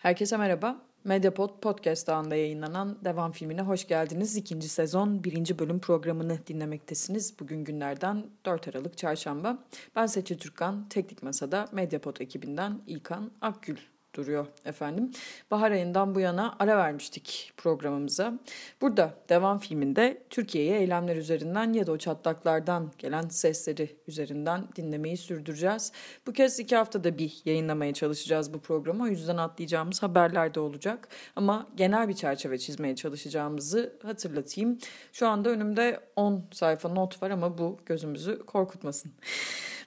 Herkese merhaba. Mediapod Podcast ağında yayınlanan Devam filmine hoş geldiniz. İkinci sezon birinci bölüm programını dinlemektesiniz. Bugün günlerden 4 Aralık Çarşamba. Ben Seçil Türkkan, Teknik Masa'da Mediapod ekibinden İlkan Akgül duruyor efendim. Bahar ayından bu yana ara vermiştik programımıza. Burada devam filminde Türkiye'ye eylemler üzerinden ya da o çatlaklardan gelen sesleri üzerinden dinlemeyi sürdüreceğiz. Bu kez iki haftada bir yayınlamaya çalışacağız bu programı. O yüzden atlayacağımız haberler de olacak. Ama genel bir çerçeve çizmeye çalışacağımızı hatırlatayım. Şu anda önümde 10 sayfa not var ama bu gözümüzü korkutmasın.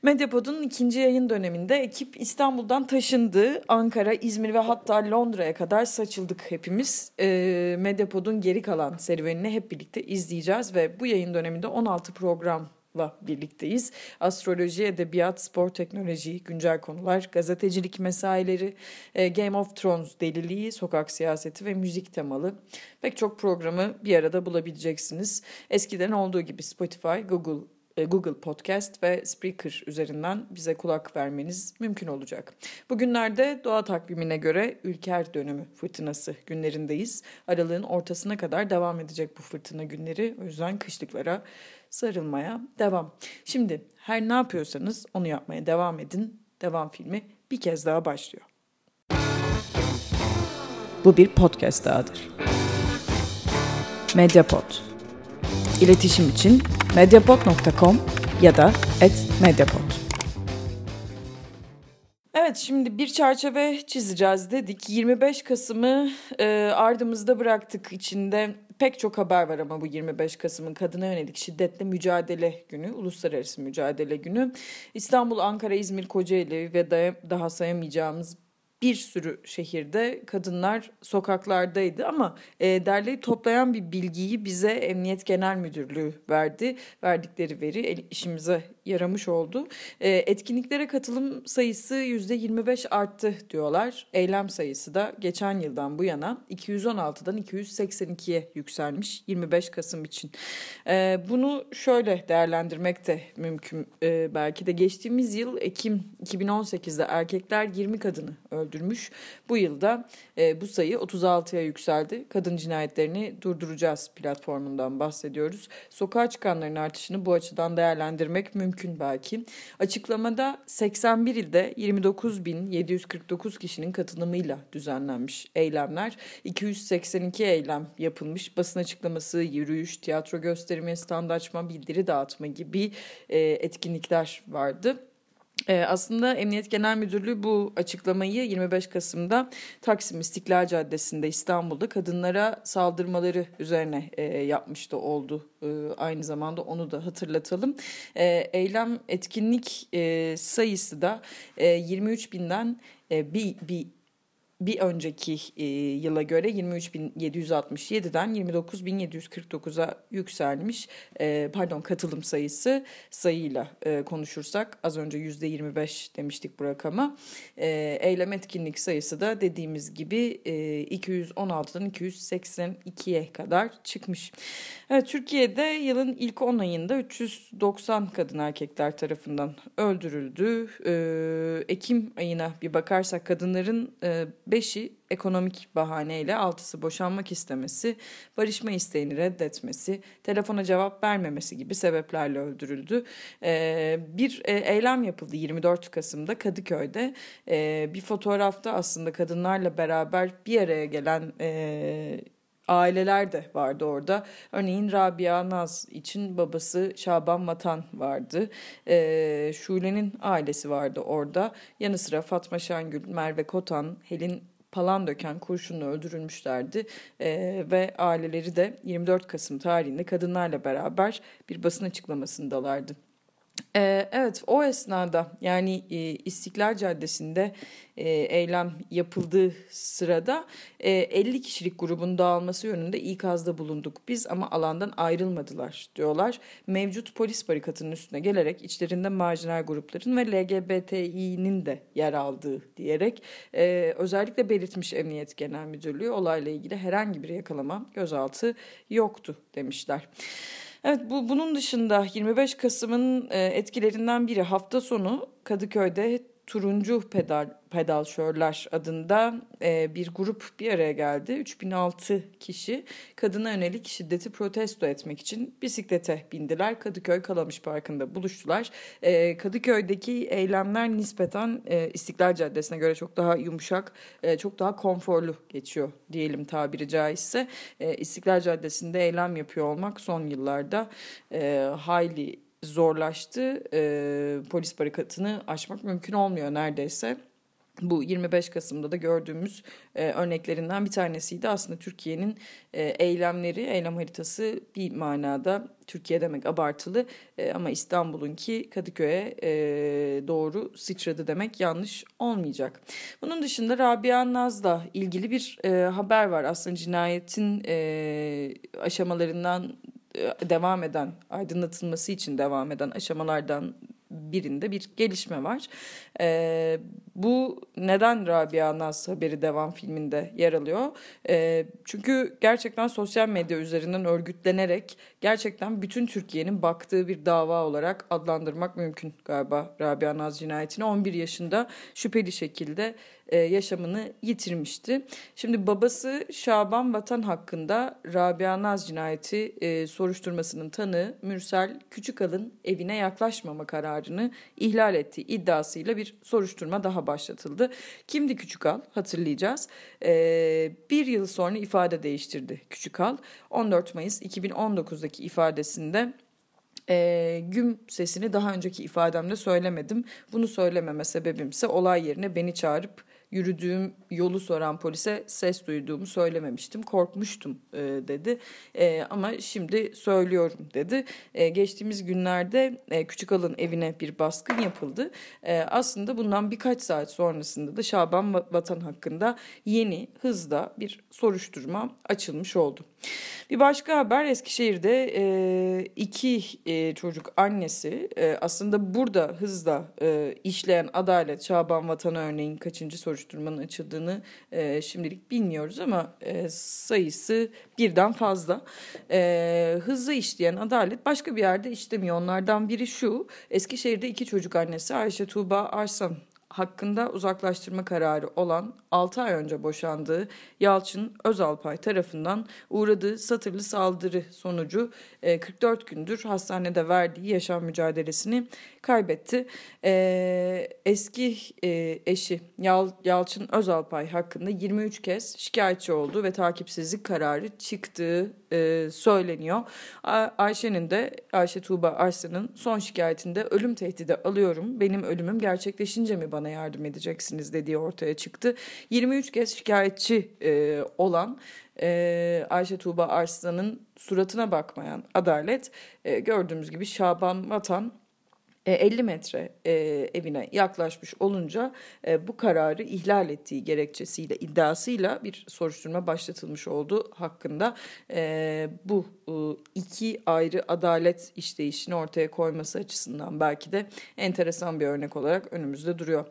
Medyapod'un ikinci yayın döneminde ekip İstanbul'dan taşındı. Ankara, İzmir ve hatta Londra'ya kadar saçıldık hepimiz. E, Medyapod'un geri kalan serüvenini hep birlikte izleyeceğiz ve bu yayın döneminde 16 program la birlikteyiz. Astroloji, edebiyat, spor, teknoloji, güncel konular, gazetecilik mesaileri, e, Game of Thrones deliliği, sokak siyaseti ve müzik temalı pek çok programı bir arada bulabileceksiniz. Eskiden olduğu gibi Spotify, Google Google Podcast ve Spreaker üzerinden bize kulak vermeniz mümkün olacak. Bugünlerde doğa takvimine göre Ülker dönümü fırtınası günlerindeyiz. Aralığın ortasına kadar devam edecek bu fırtına günleri. O yüzden kışlıklara sarılmaya devam. Şimdi her ne yapıyorsanız onu yapmaya devam edin. Devam filmi bir kez daha başlıyor. Bu bir podcast dahadır. Mediapod. İletişim için mediapod.com ya da @mediapod. Evet şimdi bir çerçeve çizeceğiz dedik. 25 Kasım'ı e, ardımızda bıraktık. İçinde pek çok haber var ama bu 25 Kasım'ın kadına yönelik şiddetle mücadele günü, uluslararası mücadele günü. İstanbul, Ankara, İzmir, Kocaeli ve daha sayamayacağımız bir sürü şehirde kadınlar sokaklardaydı ama e, derleyip toplayan bir bilgiyi bize Emniyet Genel Müdürlüğü verdi. Verdikleri veri işimize yaramış oldu. E, etkinliklere katılım sayısı %25 arttı diyorlar. Eylem sayısı da geçen yıldan bu yana 216'dan 282'ye yükselmiş 25 Kasım için. E, bunu şöyle değerlendirmek de mümkün e, belki de geçtiğimiz yıl Ekim 2018'de erkekler 20 kadını öldürmüş. Bu yılda e, bu sayı 36'ya yükseldi. Kadın cinayetlerini durduracağız platformundan bahsediyoruz. Sokağa çıkanların artışını bu açıdan değerlendirmek mümkün belki. Açıklamada 81 ilde 29.749 kişinin katılımıyla düzenlenmiş eylemler. 282 eylem yapılmış. Basın açıklaması, yürüyüş, tiyatro gösterimi, stand açma, bildiri dağıtma gibi e, etkinlikler vardı. Ee, aslında Emniyet Genel Müdürlüğü bu açıklamayı 25 Kasım'da Taksim İstiklal Caddesi'nde İstanbul'da kadınlara saldırmaları üzerine e, yapmıştı oldu. E, aynı zamanda onu da hatırlatalım. E, eylem etkinlik e, sayısı da e, 23 binden e, bir, bir bir önceki e, yıla göre 23.767'den 29.749'a yükselmiş. E, pardon katılım sayısı sayıyla e, konuşursak az önce %25 demiştik bu rakama. E, eylem etkinlik sayısı da dediğimiz gibi e, 216'dan 282'ye kadar çıkmış. Evet, Türkiye'de yılın ilk 10 ayında 390 kadın erkekler tarafından öldürüldü. E, Ekim ayına bir bakarsak kadınların e, Beşi ekonomik bahaneyle altısı boşanmak istemesi, barışma isteğini reddetmesi, telefona cevap vermemesi gibi sebeplerle öldürüldü. Ee, bir e, eylem yapıldı 24 Kasım'da Kadıköy'de. Ee, bir fotoğrafta aslında kadınlarla beraber bir araya gelen e, aileler de vardı orada. Örneğin Rabia Naz için babası Şaban Vatan vardı. E, Şule'nin ailesi vardı orada. Yanı sıra Fatma Şengül, Merve Kotan, Helin Palandöken kurşunla öldürülmüşlerdi e, ve aileleri de 24 Kasım tarihinde kadınlarla beraber bir basın açıklamasındalardı. Ee, evet o esnada yani e, İstiklal Caddesi'nde e, eylem yapıldığı sırada e, 50 kişilik grubun dağılması yönünde ikazda bulunduk biz ama alandan ayrılmadılar diyorlar. Mevcut polis barikatının üstüne gelerek içlerinde marjinal grupların ve LGBTİ'nin de yer aldığı diyerek e, özellikle belirtmiş Emniyet Genel Müdürlüğü olayla ilgili herhangi bir yakalama gözaltı yoktu demişler. Evet bu bunun dışında 25 Kasım'ın e, etkilerinden biri hafta sonu Kadıköy'de Turuncu Pedal Pedalşörler adında e, bir grup bir araya geldi. 3006 kişi kadına yönelik şiddeti protesto etmek için bisiklete bindiler. Kadıköy Kalamış Parkı'nda buluştular. E, Kadıköy'deki eylemler nispeten e, İstiklal Caddesi'ne göre çok daha yumuşak, çok daha konforlu geçiyor diyelim tabiri caizse. İstiklal Caddesi'nde eylem yapıyor olmak son yıllarda e, hayli zorlaştı. E, polis barikatını aşmak mümkün olmuyor neredeyse. Bu 25 Kasım'da da gördüğümüz e, örneklerinden bir tanesiydi. Aslında Türkiye'nin e, eylemleri, eylem haritası bir manada Türkiye demek abartılı e, ama İstanbul'unki Kadıköy'e e, doğru sıçradı demek yanlış olmayacak. Bunun dışında Rabia Naz'la ilgili bir e, haber var. Aslında cinayetin e, aşamalarından devam eden, aydınlatılması için devam eden aşamalardan birinde bir gelişme var. E, bu neden Rabia Naz haberi devam filminde yer alıyor? E, çünkü gerçekten sosyal medya üzerinden örgütlenerek gerçekten bütün Türkiye'nin baktığı bir dava olarak adlandırmak mümkün galiba Rabia Naz cinayetini. 11 yaşında şüpheli şekilde e, yaşamını yitirmişti. Şimdi babası Şaban Vatan hakkında Rabia Naz cinayeti e, soruşturmasının tanığı Mürsel Küçükal'ın evine yaklaşmama kararını ihlal ettiği iddiasıyla bir soruşturma daha başlatıldı. Kimdi Küçükal? Hatırlayacağız. E, bir yıl sonra ifade değiştirdi Küçükal. 14 Mayıs 2019'daki ifadesinde e, güm sesini daha önceki ifademde söylemedim. Bunu söylememe sebebimse olay yerine beni çağırıp yürüdüğüm yolu soran polise ses duyduğumu söylememiştim. Korkmuştum e, dedi. E, ama şimdi söylüyorum dedi. E, geçtiğimiz günlerde e, Küçük Alın evine bir baskın yapıldı. E, aslında bundan birkaç saat sonrasında da Şaban Vatan hakkında yeni hızla bir soruşturma açılmış oldu. Bir başka haber Eskişehir'de e, iki e, çocuk annesi e, aslında burada hızla e, işleyen adalet Şaban Vatan örneğin kaçıncı soruşturmanın açıldığını e, şimdilik bilmiyoruz ama e, sayısı birden fazla. E, hızlı işleyen adalet başka bir yerde işlemiyor. Onlardan biri şu Eskişehir'de iki çocuk annesi Ayşe Tuğba Arsan hakkında uzaklaştırma kararı olan 6 ay önce boşandığı Yalçın Özalpay tarafından uğradığı satırlı saldırı sonucu 44 e, gündür hastanede verdiği yaşam mücadelesini kaybetti. E, eski e, eşi Yal, Yalçın Özalpay hakkında 23 kez şikayetçi oldu ve takipsizlik kararı çıktığı söyleniyor. Ayşe'nin de Ayşe Tuğba Arslan'ın son şikayetinde ölüm tehdidi alıyorum. Benim ölümüm gerçekleşince mi bana yardım edeceksiniz dediği ortaya çıktı. 23 kez şikayetçi e, olan e, Ayşe Tuğba Arslan'ın suratına bakmayan adalet e, gördüğümüz gibi Şaban Vatan 50 e, metre e, evine yaklaşmış olunca e, bu kararı ihlal ettiği gerekçesiyle iddiasıyla bir soruşturma başlatılmış oldu hakkında bu iki ayrı adalet işleyişini ortaya koyması açısından belki de enteresan bir örnek olarak önümüzde duruyor.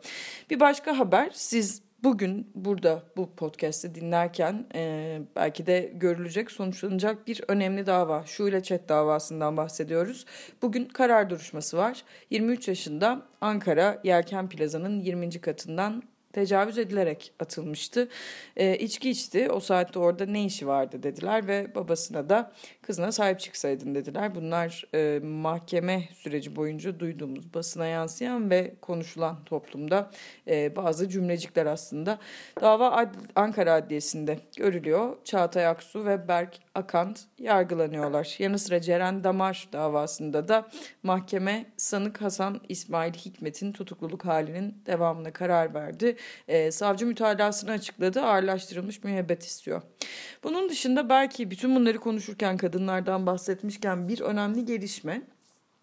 Bir başka haber siz bugün burada bu podcast'i dinlerken e, belki de görülecek, sonuçlanacak bir önemli dava. Şu ile chat davasından bahsediyoruz. Bugün karar duruşması var. 23 yaşında Ankara Yelken Plaza'nın 20. katından tecavüz edilerek atılmıştı. E, içki içti. O saatte orada ne işi vardı dediler ve babasına da kızına sahip çıksaydın dediler. Bunlar e, mahkeme süreci boyunca duyduğumuz basına yansıyan ve konuşulan toplumda e, bazı cümlecikler aslında. Dava Ad Ankara Adliyesi'nde görülüyor. Çağatay Aksu ve Berk Akant yargılanıyorlar. Yanı sıra Ceren Damar davasında da mahkeme sanık Hasan İsmail Hikmet'in tutukluluk halinin devamına karar verdi. E, savcı mütalasını açıkladı. Ağırlaştırılmış müebbet istiyor. Bunun dışında belki bütün bunları konuşurken kadınlardan bahsetmişken bir önemli gelişme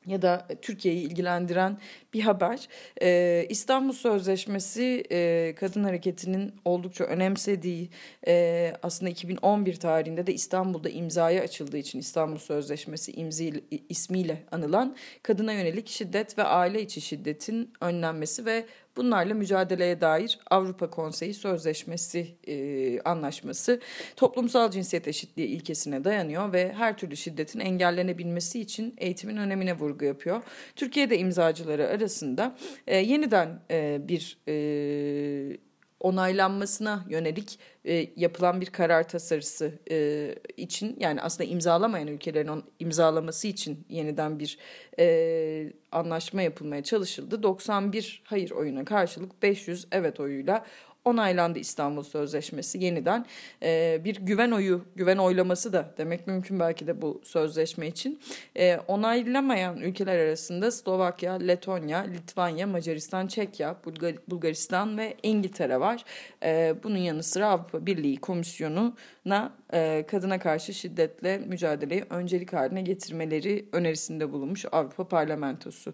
ya da Türkiye'yi ilgilendiren bir haber. Ee, İstanbul Sözleşmesi e, kadın hareketinin oldukça önemsediği e, aslında 2011 tarihinde de İstanbul'da imzaya açıldığı için İstanbul Sözleşmesi imzi, ismiyle anılan kadına yönelik şiddet ve aile içi şiddetin önlenmesi ve Bunlarla mücadeleye dair Avrupa Konseyi Sözleşmesi e, anlaşması toplumsal cinsiyet eşitliği ilkesine dayanıyor ve her türlü şiddetin engellenebilmesi için eğitimin önemine vurgu yapıyor. Türkiye'de imzacıları arasında e, yeniden e, bir e, onaylanmasına yönelik e, yapılan bir karar tasarısı e, için yani aslında imzalamayan ülkelerin on, imzalaması için yeniden bir e, anlaşma yapılmaya çalışıldı. 91 hayır oyuna karşılık 500 evet oyuyla onaylandı İstanbul Sözleşmesi yeniden. E, bir güven oyu, güven oylaması da demek mümkün belki de bu sözleşme için. E, onaylamayan ülkeler arasında Slovakya, Letonya, Litvanya, Macaristan, Çekya, Bulgar Bulgaristan ve İngiltere var. E, bunun yanı sıra Avrupa Birliği Komisyonu'na e, kadına karşı şiddetle mücadeleyi öncelik haline getirmeleri önerisinde bulunmuş Avrupa Parlamentosu.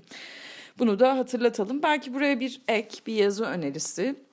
Bunu da hatırlatalım. Belki buraya bir ek, bir yazı önerisi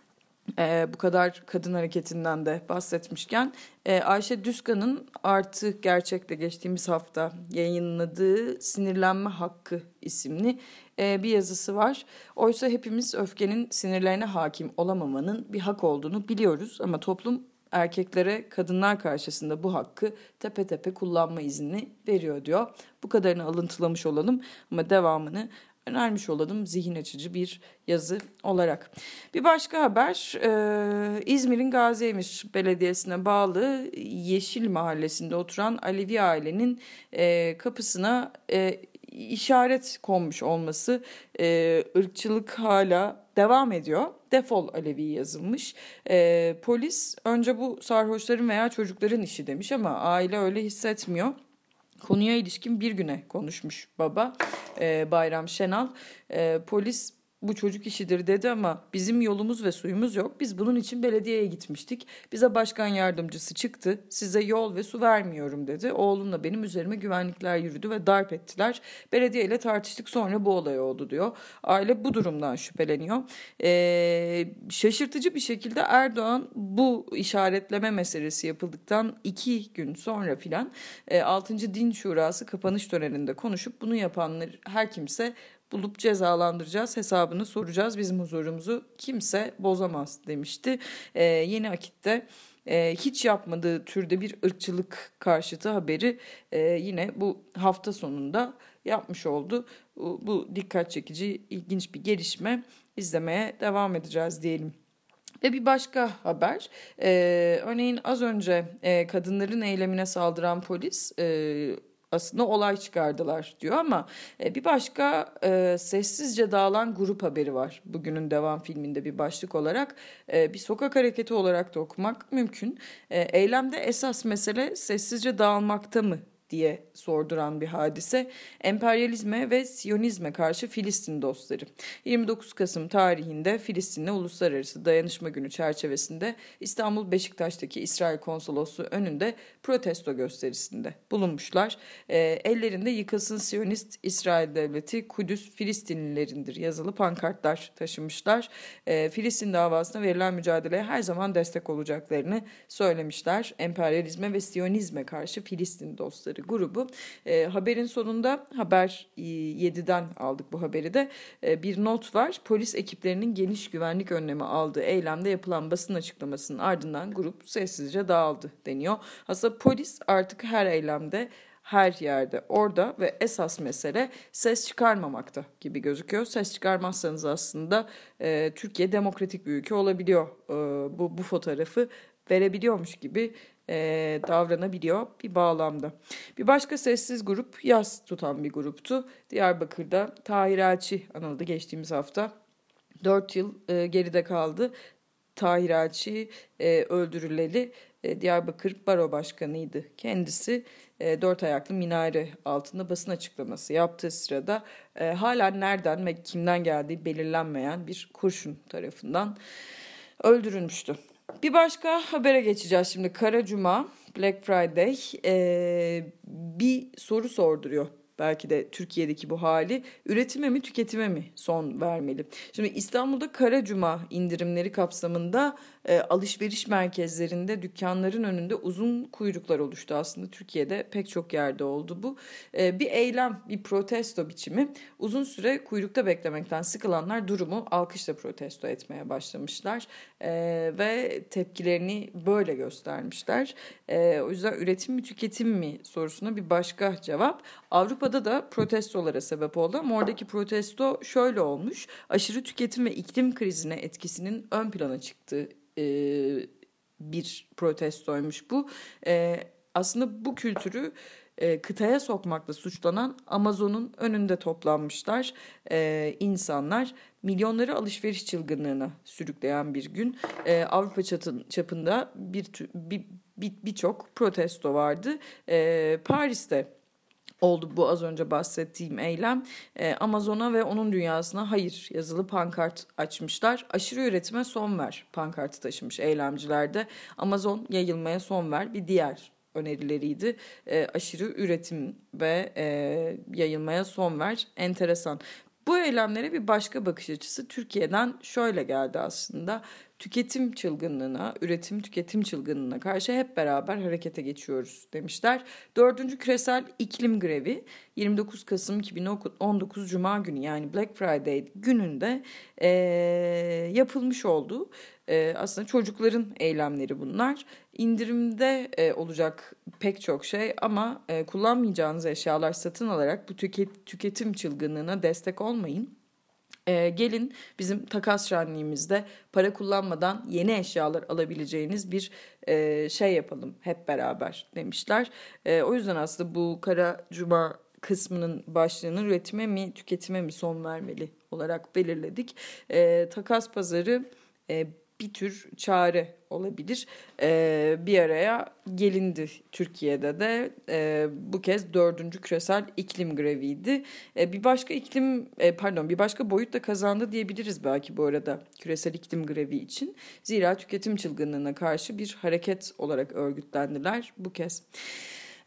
e, bu kadar kadın hareketinden de bahsetmişken e, Ayşe Düzkan'ın artı gerçekte geçtiğimiz hafta yayınladığı Sinirlenme Hakkı isimli e, bir yazısı var. Oysa hepimiz öfkenin sinirlerine hakim olamamanın bir hak olduğunu biliyoruz ama toplum erkeklere kadınlar karşısında bu hakkı tepe tepe kullanma izni veriyor diyor. Bu kadarını alıntılamış olalım ama devamını önermiş olalım zihin açıcı bir yazı olarak. Bir başka haber e, İzmir'in Gaziemir Belediyesi'ne bağlı Yeşil Mahallesi'nde oturan Alevi ailenin e, kapısına e, işaret konmuş olması e, ırkçılık hala devam ediyor. Defol Alevi yazılmış. E, polis önce bu sarhoşların veya çocukların işi demiş ama aile öyle hissetmiyor. Konuya ilişkin bir güne konuşmuş baba e, Bayram Şenal. E, polis bu çocuk işidir dedi ama bizim yolumuz ve suyumuz yok. Biz bunun için belediyeye gitmiştik. Bize başkan yardımcısı çıktı. Size yol ve su vermiyorum dedi. Oğlumla benim üzerime güvenlikler yürüdü ve darp ettiler. Belediye ile tartıştık sonra bu olay oldu diyor. Aile bu durumdan şüpheleniyor. Ee, şaşırtıcı bir şekilde Erdoğan bu işaretleme meselesi yapıldıktan iki gün sonra filan e, 6. Din Şurası kapanış töreninde konuşup bunu yapanlar her kimse bulup cezalandıracağız, hesabını soracağız. Bizim huzurumuzu kimse bozamaz demişti. Ee, yeni Akit'te e, hiç yapmadığı türde bir ırkçılık karşıtı haberi e, yine bu hafta sonunda yapmış oldu. Bu, bu dikkat çekici, ilginç bir gelişme izlemeye devam edeceğiz diyelim. Ve bir başka haber, e, örneğin az önce e, kadınların eylemine saldıran polis e, aslında olay çıkardılar diyor ama e, bir başka e, sessizce dağılan grup haberi var. Bugünün devam filminde bir başlık olarak e, bir sokak hareketi olarak da okumak mümkün. E, eylemde esas mesele sessizce dağılmakta mı diye sorduran bir hadise. Emperyalizme ve Siyonizme karşı Filistin dostları. 29 Kasım tarihinde Filistin'le Uluslararası Dayanışma Günü çerçevesinde İstanbul Beşiktaş'taki İsrail Konsolosluğu önünde protesto gösterisinde bulunmuşlar. E, ellerinde yıkılsın Siyonist İsrail Devleti Kudüs Filistinlilerindir yazılı pankartlar taşımışlar. E, Filistin davasına verilen mücadeleye her zaman destek olacaklarını söylemişler. Emperyalizme ve Siyonizme karşı Filistin dostları grubu. E, haberin sonunda haber 7'den aldık bu haberi de e, bir not var. Polis ekiplerinin geniş güvenlik önlemi aldığı eylemde yapılan basın açıklamasının ardından grup sessizce dağıldı deniyor. Aslında polis artık her eylemde her yerde orada ve esas mesele ses çıkarmamakta gibi gözüküyor. Ses çıkarmazsanız aslında e, Türkiye demokratik bir ülke olabiliyor. E, bu, bu fotoğrafı verebiliyormuş gibi e, davranabiliyor bir bağlamda. Bir başka sessiz grup yaz tutan bir gruptu. Diyarbakır'da Tahir Elçi anıldı geçtiğimiz hafta. Dört yıl e, geride kaldı. Tahir Elçi e, öldürüleli e, Diyarbakır Baro Başkanı'ydı. Kendisi e, dört ayaklı minare altında basın açıklaması yaptığı sırada e, hala nereden ve kimden geldiği belirlenmeyen bir kurşun tarafından öldürülmüştü. Bir başka habere geçeceğiz şimdi. Kara Cuma, Black Friday ee, bir soru sorduruyor belki de Türkiye'deki bu hali üretime mi tüketime mi son vermeli? Şimdi İstanbul'da Kara Cuma indirimleri kapsamında e, alışveriş merkezlerinde dükkanların önünde uzun kuyruklar oluştu. Aslında Türkiye'de pek çok yerde oldu bu. E, bir eylem, bir protesto biçimi. Uzun süre kuyrukta beklemekten sıkılanlar durumu alkışla protesto etmeye başlamışlar. E, ve tepkilerini böyle göstermişler. E, o yüzden üretim mi tüketim mi sorusuna bir başka cevap. Avrupa'da da protestolara sebep oldu ama oradaki protesto şöyle olmuş. Aşırı tüketim ve iklim krizine etkisinin ön plana çıktığı e, bir protestoymuş bu. E, aslında bu kültürü e, kıtaya sokmakla suçlanan Amazon'un önünde toplanmışlar e, insanlar. Milyonları alışveriş çılgınlığına sürükleyen bir gün e, Avrupa çatın, çapında bir birçok bir, bir protesto vardı. E, Paris'te oldu bu az önce bahsettiğim eylem. E, Amazon'a ve onun dünyasına hayır yazılı pankart açmışlar. Aşırı üretime son ver pankartı taşımış eylemciler de. Amazon yayılmaya son ver bir diğer önerileriydi. E, aşırı üretim ve e, yayılmaya son ver. Enteresan. Bu eylemlere bir başka bakış açısı Türkiye'den şöyle geldi aslında tüketim çılgınlığına, üretim tüketim çılgınlığına karşı hep beraber harekete geçiyoruz demişler. Dördüncü küresel iklim grevi 29 Kasım 2019 Cuma günü yani Black Friday gününde e, yapılmış oldu. E, aslında çocukların eylemleri bunlar. İndirimde e, olacak pek çok şey ama e, kullanmayacağınız eşyalar satın alarak bu tüket, tüketim çılgınlığına destek olmayın. E, gelin bizim takas şenliğimizde para kullanmadan yeni eşyalar alabileceğiniz bir e, şey yapalım hep beraber demişler. E, o yüzden aslında bu Kara Cuma kısmının başlığını üretime mi tüketime mi son vermeli olarak belirledik. E, takas pazarı e, bir tür çare olabilir. E, bir araya gelindi Türkiye'de de e, bu kez dördüncü küresel iklim greviydi. E, bir başka iklim e, pardon bir başka boyut da kazandı diyebiliriz belki bu arada küresel iklim grevi için. Zira tüketim çılgınlığına karşı bir hareket olarak örgütlendiler bu kez.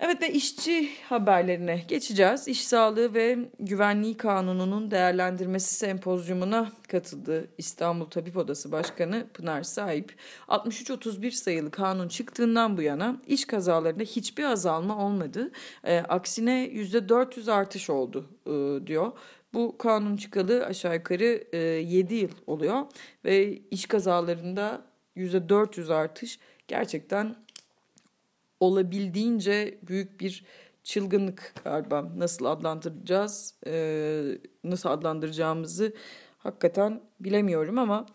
Evet ve işçi haberlerine geçeceğiz. İş Sağlığı ve Güvenliği Kanunu'nun değerlendirmesi sempozyumuna katıldı İstanbul Tabip Odası Başkanı Pınar Sahip. 63-31 sayılı kanun çıktığından bu yana iş kazalarında hiçbir azalma olmadı. E, aksine %400 artış oldu e, diyor. Bu kanun çıkalı aşağı yukarı e, 7 yıl oluyor ve iş kazalarında %400 artış gerçekten olabildiğince büyük bir çılgınlık galiba. Nasıl adlandıracağız e, nasıl adlandıracağımızı hakikaten bilemiyorum ama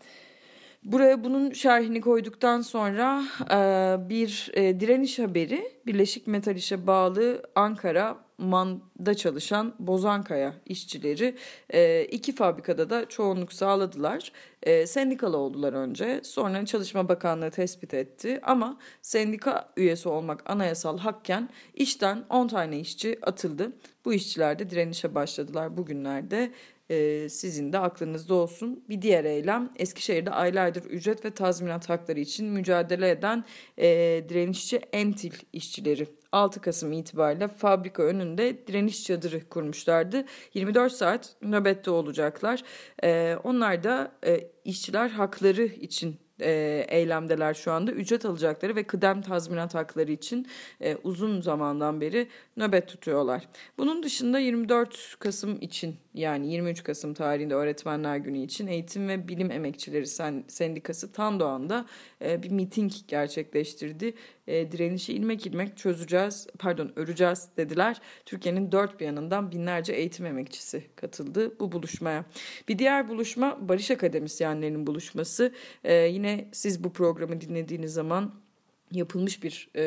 buraya bunun şerhini koyduktan sonra e, bir e, direniş haberi Birleşik Metal İş'e bağlı Ankara Man'da çalışan Bozankaya işçileri e, iki fabrikada da çoğunluk sağladılar. E, sendikalı oldular önce sonra Çalışma Bakanlığı tespit etti ama sendika üyesi olmak anayasal hakken işten 10 tane işçi atıldı. Bu işçiler de direnişe başladılar bugünlerde e, sizin de aklınızda olsun. Bir diğer eylem Eskişehir'de aylardır ücret ve tazminat hakları için mücadele eden e, direnişçi Entil işçileri 6 Kasım itibariyle fabrika önünde direniş çadırı kurmuşlardı. 24 saat nöbette olacaklar. E, onlar da e, işçiler hakları için e, eylemdeler şu anda. Ücret alacakları ve kıdem tazminat hakları için e, uzun zamandan beri nöbet tutuyorlar. Bunun dışında 24 Kasım için yani 23 Kasım tarihinde Öğretmenler Günü için Eğitim ve Bilim Emekçileri Sendikası Tandoğan'da e, bir miting gerçekleştirdi. E, direnişi ilmek ilmek çözeceğiz, pardon öreceğiz dediler. Türkiye'nin dört bir yanından binlerce eğitim emekçisi katıldı bu buluşmaya. Bir diğer buluşma Barış Akademisyenlerinin buluşması. E, yine siz bu programı dinlediğiniz zaman yapılmış bir e,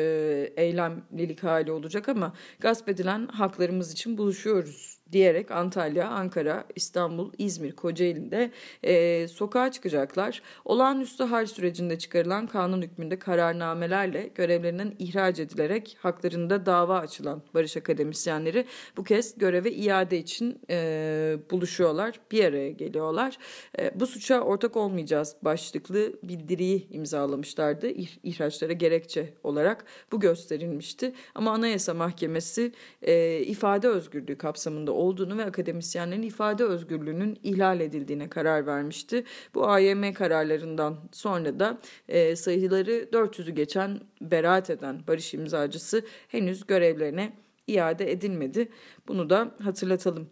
eylemlilik hali olacak ama gasp edilen haklarımız için buluşuyoruz diyerek Antalya, Ankara, İstanbul, İzmir, Kocaeli'nde e, sokağa çıkacaklar. Olağanüstü hal sürecinde çıkarılan kanun hükmünde kararnamelerle görevlerinden ihraç edilerek haklarında dava açılan barış akademisyenleri bu kez göreve iade için e, buluşuyorlar, bir araya geliyorlar. E, bu suça ortak olmayacağız başlıklı bildiriyi imzalamışlardı. İh, ihraçlara gerekçe olarak bu gösterilmişti. Ama Anayasa Mahkemesi e, ifade özgürlüğü kapsamında olduğunu ve akademisyenlerin ifade özgürlüğünün ihlal edildiğine karar vermişti. Bu AYM kararlarından sonra da e, sayıları 400'ü geçen beraat eden barış imzacısı henüz görevlerine iade edilmedi. Bunu da hatırlatalım.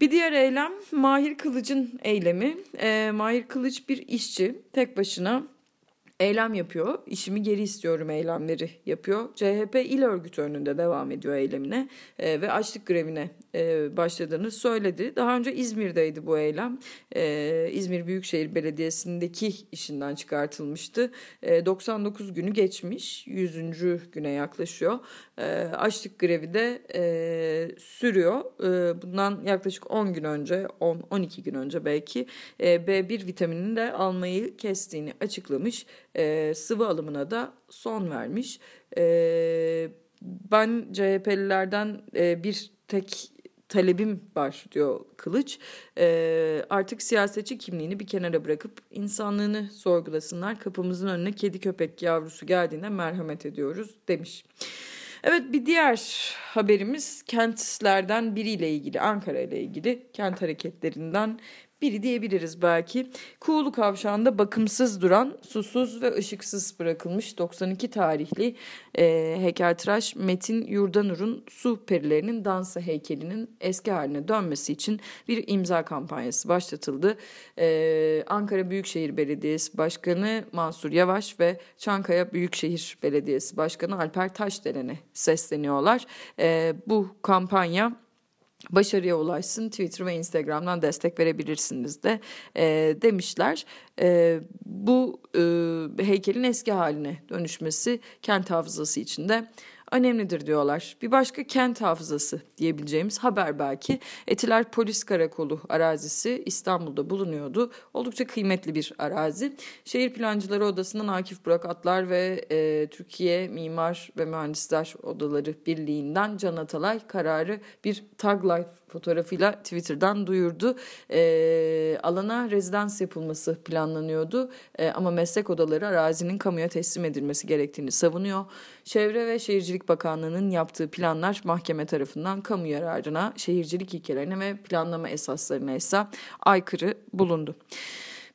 Bir diğer eylem Mahir Kılıç'ın eylemi. E, Mahir Kılıç bir işçi tek başına eylem yapıyor. İşimi geri istiyorum eylemleri yapıyor. CHP il örgütü önünde devam ediyor eylemine e, ve açlık grevine e, başladığını söyledi. Daha önce İzmir'deydi bu eylem. E, İzmir Büyükşehir Belediyesi'ndeki işinden çıkartılmıştı. E, 99 günü geçmiş. 100. güne yaklaşıyor. E, açlık grevi de e, sürüyor. E, bundan yaklaşık 10 gün önce, 10-12 gün önce belki e, B1 vitaminini de almayı kestiğini açıklamış e, sıvı alımına da son vermiş. E, ben CHP'lilerden e, bir tek talebim var diyor Kılıç. E, artık siyasetçi kimliğini bir kenara bırakıp insanlığını sorgulasınlar. Kapımızın önüne kedi köpek yavrusu geldiğinde merhamet ediyoruz demiş. Evet bir diğer haberimiz kentlerden biriyle ilgili Ankara ile ilgili kent hareketlerinden biri diyebiliriz belki. Kuğulu Kavşağı'nda bakımsız duran, susuz ve ışıksız bırakılmış 92 tarihli e, heykeltıraş Metin Yurdanur'un Su Perilerinin Dansı heykelinin eski haline dönmesi için bir imza kampanyası başlatıldı. E, Ankara Büyükşehir Belediyesi Başkanı Mansur Yavaş ve Çankaya Büyükşehir Belediyesi Başkanı Alper Taşderen'e sesleniyorlar. E, bu kampanya başarıya ulaşsın Twitter ve Instagram'dan destek verebilirsiniz de e, demişler. E, bu e, heykelin eski haline dönüşmesi kent hafızası içinde önemlidir diyorlar. Bir başka kent hafızası diyebileceğimiz haber belki Etiler Polis Karakolu arazisi İstanbul'da bulunuyordu. Oldukça kıymetli bir arazi. Şehir Plancıları Odası'ndan Akif Burak Atlar ve e, Türkiye Mimar ve Mühendisler Odaları Birliği'nden Can Atalay kararı bir tag life fotoğrafıyla Twitter'dan duyurdu. E, alana rezidans yapılması planlanıyordu e, ama meslek odaları arazinin kamuya teslim edilmesi gerektiğini savunuyor. Çevre ve Şehircilik Bakanlığı'nın yaptığı planlar mahkeme tarafından kamu yararına, şehircilik ilkelerine ve planlama esaslarına ise aykırı bulundu.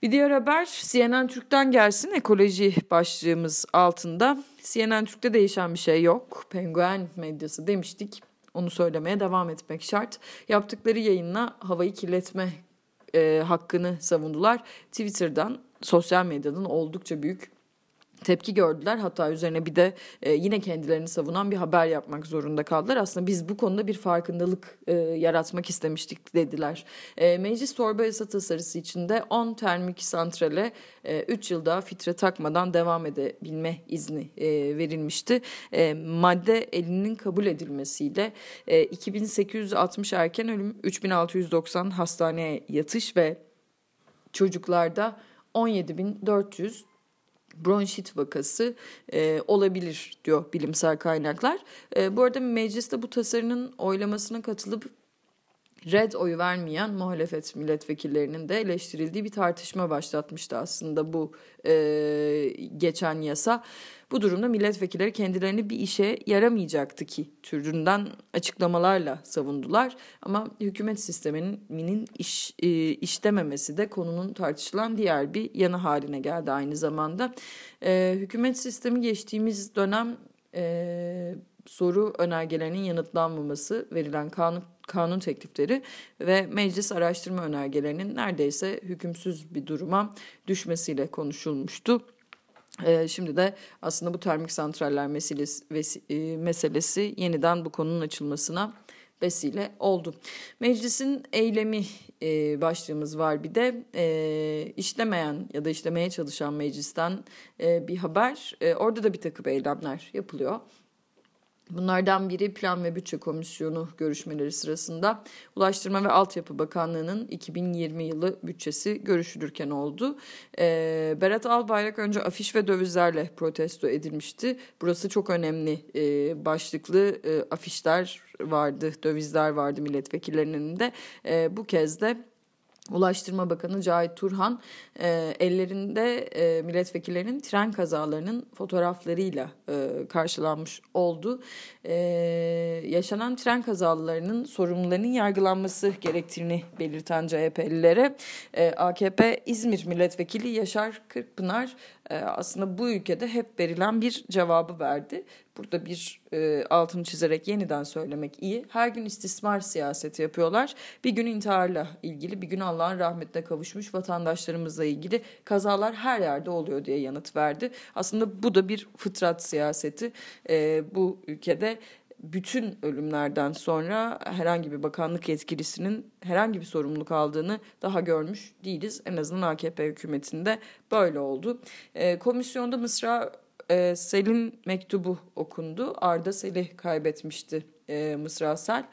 Bir diğer haber CNN Türk'ten gelsin ekoloji başlığımız altında. CNN Türk'te değişen bir şey yok. Penguen medyası demiştik. Onu söylemeye devam etmek şart. Yaptıkları yayınla havayı kirletme e, hakkını savundular. Twitter'dan, sosyal medyanın oldukça büyük tepki gördüler. Hatta üzerine bir de e, yine kendilerini savunan bir haber yapmak zorunda kaldılar. Aslında biz bu konuda bir farkındalık e, yaratmak istemiştik dediler. E, meclis torba yasa tasarısı içinde 10 termik santrale e, 3 yıl daha fitre takmadan devam edebilme izni e, verilmişti. E, madde elinin kabul edilmesiyle e, 2860 erken ölüm, 3690 hastaneye yatış ve çocuklarda 17.400 bronşit vakası e, olabilir diyor bilimsel kaynaklar. E, bu arada mecliste bu tasarının oylamasına katılıp red oyu vermeyen muhalefet milletvekillerinin de eleştirildiği bir tartışma başlatmıştı aslında bu e, geçen yasa. Bu durumda milletvekilleri kendilerini bir işe yaramayacaktı ki türünden açıklamalarla savundular. Ama hükümet sisteminin iş, e, işlememesi de konunun tartışılan diğer bir yanı haline geldi aynı zamanda. E, hükümet sistemi geçtiğimiz dönem e, soru önergelerinin yanıtlanmaması, verilen kanun kanun teklifleri ve meclis araştırma önergelerinin neredeyse hükümsüz bir duruma düşmesiyle konuşulmuştu. Ee, şimdi de aslında bu termik santraller meselesi, e, meselesi yeniden bu konunun açılmasına vesile oldu. Meclisin eylemi e, başlığımız var bir de e, işlemeyen ya da işlemeye çalışan meclisten e, bir haber. E, orada da bir takım eylemler yapılıyor. Bunlardan biri Plan ve Bütçe Komisyonu görüşmeleri sırasında Ulaştırma ve Altyapı Bakanlığı'nın 2020 yılı bütçesi görüşülürken oldu. E, Berat Albayrak önce afiş ve dövizlerle protesto edilmişti. Burası çok önemli e, başlıklı e, afişler vardı, dövizler vardı milletvekillerinin elinde. E, bu kez de Ulaştırma Bakanı Cahit Turhan e, ellerinde e, milletvekillerinin tren kazalarının fotoğraflarıyla e, karşılanmış oldu. E, yaşanan tren kazalarının sorumlularının yargılanması gerektiğini belirten CHP'lilere e, AKP İzmir Milletvekili Yaşar Kırkpınar aslında bu ülkede hep verilen bir cevabı verdi. Burada bir e, altını çizerek yeniden söylemek iyi. Her gün istismar siyaseti yapıyorlar. Bir gün intiharla ilgili, bir gün Allah'ın rahmetine kavuşmuş vatandaşlarımızla ilgili kazalar her yerde oluyor diye yanıt verdi. Aslında bu da bir fıtrat siyaseti. E, bu ülkede bütün ölümlerden sonra herhangi bir bakanlık yetkilisinin herhangi bir sorumluluk aldığını daha görmüş değiliz. En azından AKP hükümetinde böyle oldu. E, komisyonda Mısra e, Sel'in mektubu okundu. Arda Sel'i kaybetmişti e, Mısra Sel.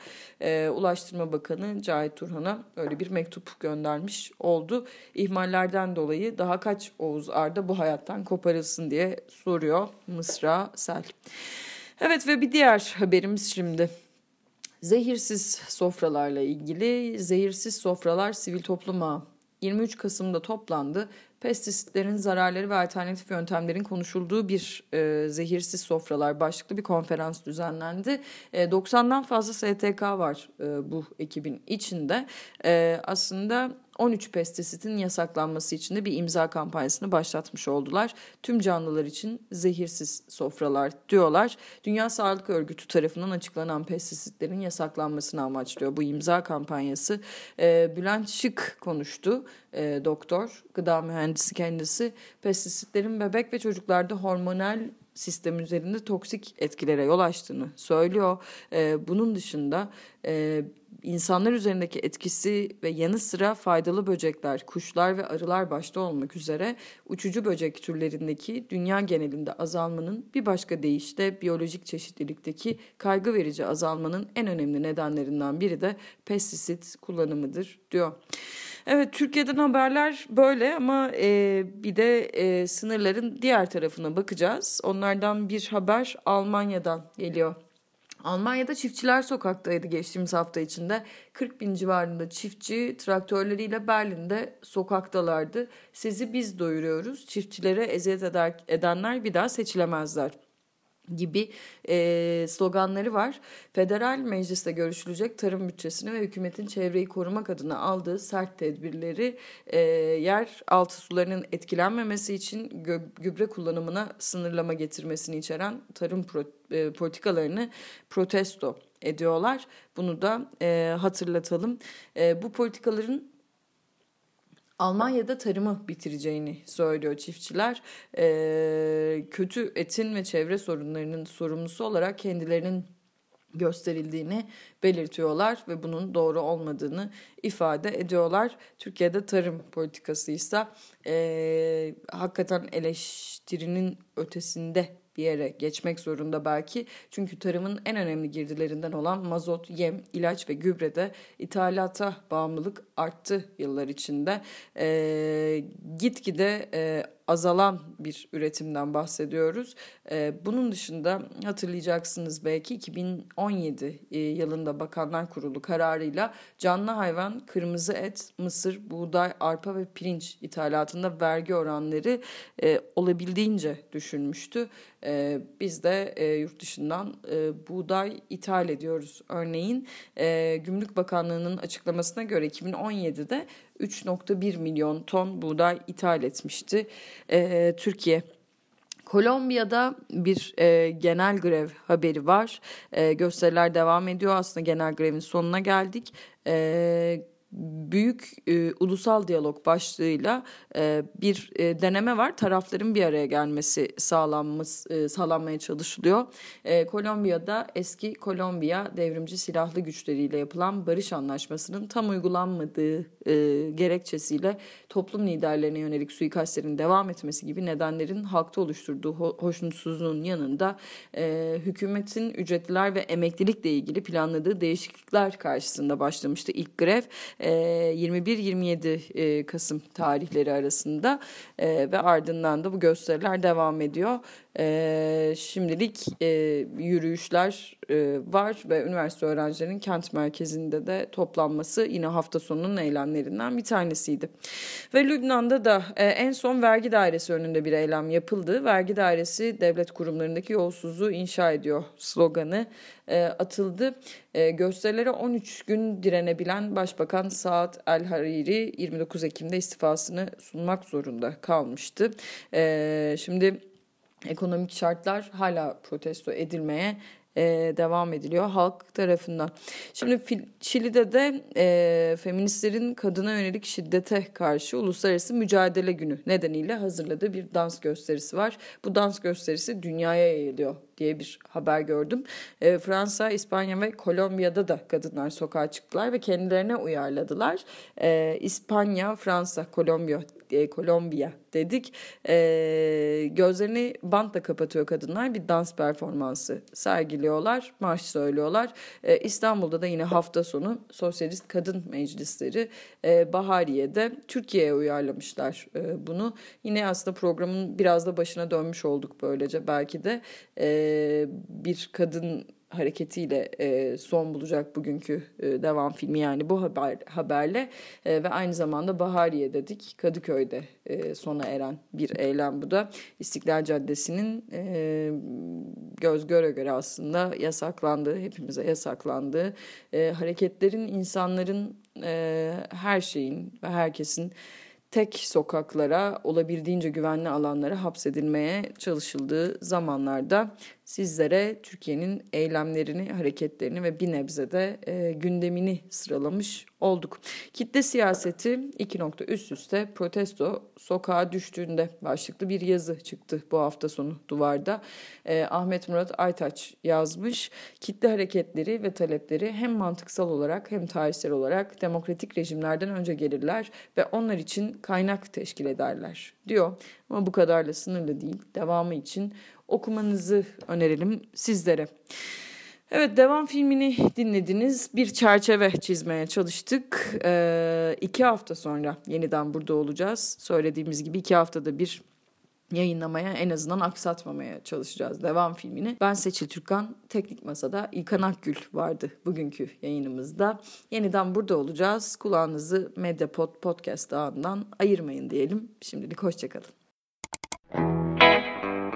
E, Ulaştırma Bakanı Cahit Turhan'a öyle bir mektup göndermiş oldu. İhmallerden dolayı daha kaç Oğuz Arda bu hayattan koparılsın diye soruyor Mısra Sel. Evet ve bir diğer haberimiz şimdi. Zehirsiz sofralarla ilgili zehirsiz sofralar sivil topluma 23 Kasım'da toplandı pestisitlerin zararları ve alternatif yöntemlerin konuşulduğu bir e, zehirsiz sofralar başlıklı bir konferans düzenlendi. E, 90'dan fazla STK var e, bu ekibin içinde. E, aslında 13 pestisitin yasaklanması için de bir imza kampanyasını başlatmış oldular. Tüm canlılar için zehirsiz sofralar diyorlar. Dünya Sağlık Örgütü tarafından açıklanan pestisitlerin yasaklanmasını amaçlıyor bu imza kampanyası. E, Bülent Şık konuştu, e, doktor, gıda mühendisi kendisi. Pestisitlerin bebek ve çocuklarda hormonal sistem üzerinde toksik etkilere yol açtığını söylüyor. E, bunun dışında e, insanlar üzerindeki etkisi ve yanı sıra faydalı böcekler, kuşlar ve arılar başta olmak üzere uçucu böcek türlerindeki dünya genelinde azalmanın bir başka deyişle biyolojik çeşitlilikteki kaygı verici azalmanın en önemli nedenlerinden biri de pestisit kullanımıdır diyor. Evet Türkiye'den haberler böyle ama e, bir de e, sınırların diğer tarafına bakacağız. Onlardan bir haber Almanya'dan geliyor. Almanya'da çiftçiler sokaktaydı geçtiğimiz hafta içinde. 40 bin civarında çiftçi traktörleriyle Berlin'de sokaktalardı. Sizi biz doyuruyoruz. Çiftçilere eziyet eder, edenler bir daha seçilemezler gibi e, sloganları var. Federal mecliste görüşülecek tarım bütçesini ve hükümetin çevreyi korumak adına aldığı sert tedbirleri e, yer altı sularının etkilenmemesi için gübre kullanımına sınırlama getirmesini içeren tarım pro, e, politikalarını protesto ediyorlar. Bunu da e, hatırlatalım. E, bu politikaların Almanya'da tarımı bitireceğini söylüyor çiftçiler. Ee, kötü etin ve çevre sorunlarının sorumlusu olarak kendilerinin gösterildiğini belirtiyorlar ve bunun doğru olmadığını ifade ediyorlar. Türkiye'de tarım politikası ise e, hakikaten eleştirinin ötesinde bir yere geçmek zorunda belki. Çünkü tarımın en önemli girdilerinden olan mazot, yem, ilaç ve gübrede ithalata bağımlılık arttı yıllar içinde. E, gitgide e, azalan bir üretimden bahsediyoruz. Ee, bunun dışında hatırlayacaksınız belki 2017 e, yılında Bakanlar Kurulu kararıyla canlı hayvan, kırmızı et, mısır, buğday, arpa ve pirinç ithalatında vergi oranları e, olabildiğince düşürmüştü. E, biz de yurt dışından buğday ithal ediyoruz. Örneğin Gümrük Bakanlığı'nın açıklamasına göre 2017'de 3.1 milyon ton buğday ithal etmişti e, Türkiye. Kolombiya'da bir e, genel grev haberi var. E, gösteriler devam ediyor. Aslında genel grevin sonuna geldik. E, büyük e, ulusal diyalog başlığıyla e, bir e, deneme var. Tarafların bir araya gelmesi sağlanması e, sağlanmaya çalışılıyor. E, Kolombiya'da eski Kolombiya devrimci silahlı güçleriyle yapılan barış anlaşmasının tam uygulanmadığı e, gerekçesiyle toplum liderlerine yönelik suikastlerin devam etmesi gibi nedenlerin halkta oluşturduğu ho hoşnutsuzluğun yanında e, hükümetin ücretliler ve emeklilikle ilgili planladığı değişiklikler karşısında başlamıştı ilk grev. E, 21-27 e, Kasım tarihleri arasında ve ardından da bu gösteriler devam ediyor. E, şimdilik e, yürüyüşler e, var ve üniversite öğrencilerinin kent merkezinde de toplanması yine hafta sonunun eylemlerinden bir tanesiydi. Ve Lübnan'da da e, en son vergi dairesi önünde bir eylem yapıldı. Vergi dairesi devlet kurumlarındaki yolsuzluğu inşa ediyor sloganı atıldı. E, gösterilere 13 gün direnebilen Başbakan Saad El Hariri 29 Ekim'de istifasını sunmak zorunda kalmıştı. Şimdi ekonomik şartlar hala protesto edilmeye e, devam ediliyor halk tarafından. Şimdi Şili'de de e, feministlerin kadına yönelik şiddete karşı uluslararası mücadele günü nedeniyle hazırladığı bir dans gösterisi var. Bu dans gösterisi dünyaya yayılıyor diye bir haber gördüm. E, Fransa, İspanya ve Kolombiya'da da kadınlar sokağa çıktılar ve kendilerine uyarladılar. E, İspanya, Fransa, Kolombiya, e, Kolombiya dedik. E, gözlerini bantla kapatıyor kadınlar. Bir dans performansı sergiliyorlar, marş söylüyorlar. E, İstanbul'da da yine hafta sonu Sosyalist Kadın Meclisleri e, Bahariye'de Türkiye'ye uyarlamışlar e, bunu. Yine aslında programın biraz da başına dönmüş olduk böylece belki de. E, bir kadın hareketiyle e, son bulacak bugünkü e, devam filmi yani bu haber haberle e, ve aynı zamanda Bahariye dedik Kadıköy'de e, sona eren bir eylem bu da. İstiklal Caddesi'nin e, göz göre göre aslında yasaklandığı hepimize yasaklandığı e, hareketlerin insanların e, her şeyin ve herkesin tek sokaklara, olabildiğince güvenli alanlara hapsedilmeye çalışıldığı zamanlarda sizlere Türkiye'nin eylemlerini, hareketlerini ve bir nebze de e, gündemini sıralamış olduk. Kitle siyaseti iki nokta üst üste protesto sokağa düştüğünde başlıklı bir yazı çıktı bu hafta sonu duvarda. E, Ahmet Murat Aytaç yazmış. Kitle hareketleri ve talepleri hem mantıksal olarak hem tarihsel olarak demokratik rejimlerden önce gelirler ve onlar için kaynak teşkil ederler diyor. Ama bu kadarla sınırlı değil. Devamı için okumanızı önerelim sizlere. Evet devam filmini dinlediniz. Bir çerçeve çizmeye çalıştık. Ee, iki hafta sonra yeniden burada olacağız. Söylediğimiz gibi iki haftada bir yayınlamaya en azından aksatmamaya çalışacağız devam filmini. Ben Seçil Türkan, Teknik Masa'da İlkan Akgül vardı bugünkü yayınımızda. Yeniden burada olacağız. Kulağınızı Medyapod Podcast ağından ayırmayın diyelim. Şimdilik hoşçakalın.